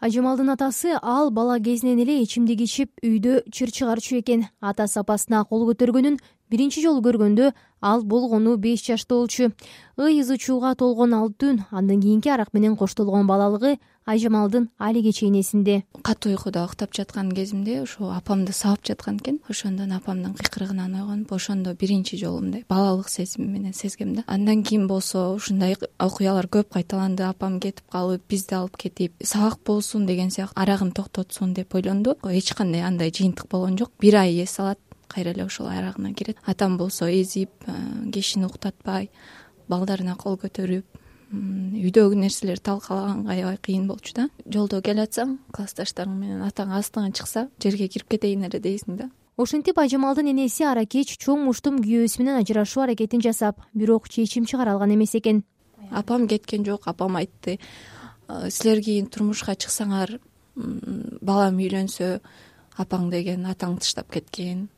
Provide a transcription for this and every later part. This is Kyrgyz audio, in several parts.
ажамалдын атасы ал бала кезинен эле ичимдик ичип үйдө чыр чыгарчу экен. Атасы апасына кол көтөргөнүн биринчи жолу көргөндө ал болгону беш жашта болчу ый ызы чууга толгон ал түн андан кийинки арак менен коштолгон балалыгы айжамалдын алиге чейин эсинде катуу уйкуда уктап жаткан кезимде ошо апамды сабап жаткан экен. Ошондон апамдын кыйкырыгынан ойгонуп ошондо биринчи жолу мындай балалык сезими менен сезгем да. Андан кийин болсо ушундай окуялар көп кайталанды. Апам кетип калып бизди алып кетип сабак болсун деген сыяктуу арагын токтотсун деп ойлонду. Эч кандай андай жыйынтык болгон жок. Бир ай эс алат кайра эле ошол арагына кирет. Атам болсо эзип э, кишини уктатпай балдарына кол көтөрүп үйдөгү нерселерди талкалаганга аябай кыйын болчу да. Жолдо келатсаң классташтарың менен атаң астыңан чыкса жерге кирип кетейин эле дейсиң да. Ошентип айжамалдын энеси аракеч чоң муштум күйөөсү менен ажырашуу аракетин жасап бирок чечим чыгара алган эмес экен. Апам кеткен жок апам айтты «Э, силер кийин турмушка чыксаңар балам үйлөнсө апаң деген атаң таштап кеткен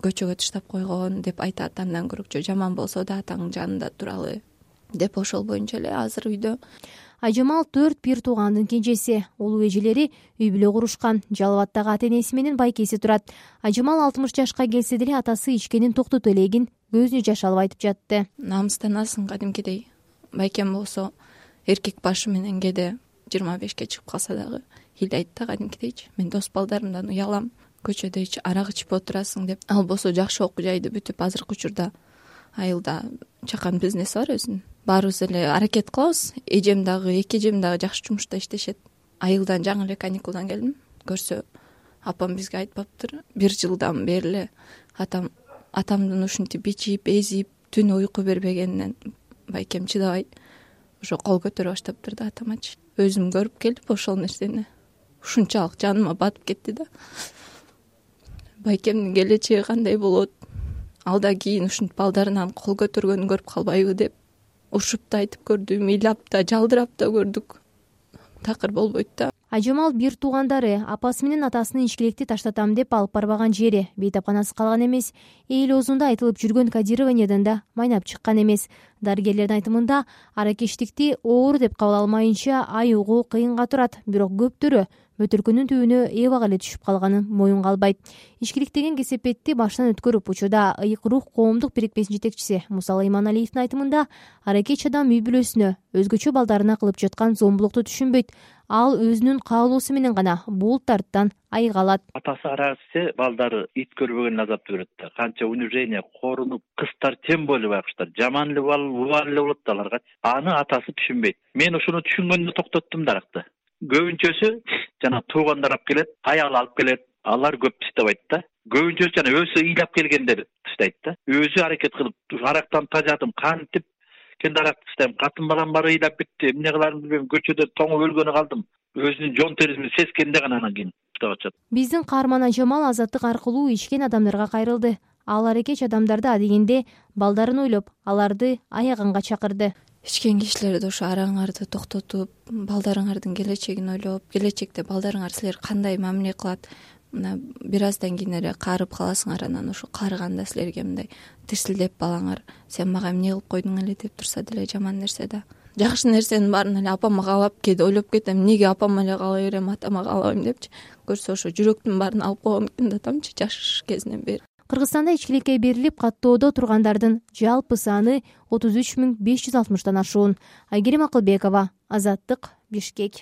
көчөгө таштап койгон деп айтат андан көрөкчү. Жаман болсо да атаңдын жанында туралы деп ошол боюнча эле азыр үйдө. Айжамал төрт бир туугандын кенжеси. Улуу эжелери үй бүлө курушкан. Жалал абаддагы ата энеси менен байкеси турат. Айжамал алтымыш жашка келсе деле атасы ичкенин токтото элегин көзүнө жаш алып айтып жатты. Намыстанасың кадимкидей байкем болсо эркек башы менен кээде жыйырма бешке чыгып калса дагы ыйлайт да кадимкидейчи мен дос балдарымдан уялам көчөдө арак ичип отурасың деп. Ал болсо жакшы окуу жайды бүтүп азыркы учурда. Айылда чакан бизнеси бар өзүнүн. Баарыбыз эле аракет кылабыз. Эжем дагы эки эжем дагы жакшы жумушта иштешет. Айылдан жаңы эле каникулдан келдим. Көрсө апам бизге айтпаптыр. Бир жылдан бери эле атам атамдын ушинтип ичип эзип түнү уйку бербегенинен байкем чыдабай. Ошо кол көтөрө баштаптыр да атамачы. Өзүм көрүп келип ошол нерсени. Ушунчалык жаныма батып кетти да байкемдин келечеги кандай болот? Ал да кийин ушинтип балдарынан кол көтөргөнүн көрүп калбайбы деп урушуп да айтып көрдүм ыйлап да жалдырап да көрдүк. Такыр болбойт да айжамал бир туугандары апасы менен атасынын ичкиликти таштатам деп алып барбаган жери бейтапканасы калган эмес. Эл оозунда айтылып жүргөн кодированиядан да майнап чыккан эмес. Дарыгерлердин айтымында аракечтикти оор деп кабыл алмайынча аюугу кыйынга турат. Бирок көптөрү бөтөлкөнүн түбүнө эбак эле түшүп калганын моюнга албайт ичкилик деген кесепетти баштан өткөрүп учурда ыйык рух коомдук бирикмесинин жетекчиси мусалы иманалиевдин айтымында аракеч адам үй бүлөсүнө өзгөчө балдарына кылып жаткан зомбулукту түшүнбөйт ал өзүнүн каалоосу менен гана булуттардан айыга алат атасы арак балдары ит көрбөгөн азапты көрөт да канча унижение корунуп кыздар тем более байкуштар жаман эле убал эле болот да аларгачы аны атасы түшүнбөйт. Мен ушуну түшүнгөндө токтоттум да аракты көбүнчөсү жанагы туугандар алып келет аялы алып келет. Алар көп таштабайт да. Көбүнчөсү жана өзү ыйлап келгендер таштайт да. Өзү аракет кылып уарактан тажадым кантип кенде аракты таштайм катын балам баары ыйлап кетти эмне кылаарымды билбейм. Көчөдө тоңуп өлгөнү калдым. Өзүнүн жон терисин сезгенде гана анан кийин таштап атышат. Биздин каарман айжамал азаттык аркылуу ичкен адамдарга кайрылды. Ал аракеч адамдарды адегенде балдарын ойлоп аларды аяганга чакырды. Ичкен кишилерди ошо араңарды токтотуп балдарыңардын келечегин ойлоп келечекте балдарыңар силерге кандай мамиле кылат мына бир аздан кийин эле каарып каласыңар анан ошо каарыганда силерге мындай тирсилдеп балаңар. Сен мага эмне кылып койдуң эле деп турса деле жаман нерсе да. Жакшы нерсенин баарын эле апама каалап кээде ойлоп кетем эмнеге апама эле каалай берем атама каалабайм депчи. Көрсө ошо жүрөктүн баарын алып койгон экен да атамчы жаш кезинен бери. Кыргызстанда ичкиликке берилип каттоодо тургандардын жалпы саны отуз үч миң беш жүз алтымыштан ашуун. Айгерим акылбекова азаттык бишкек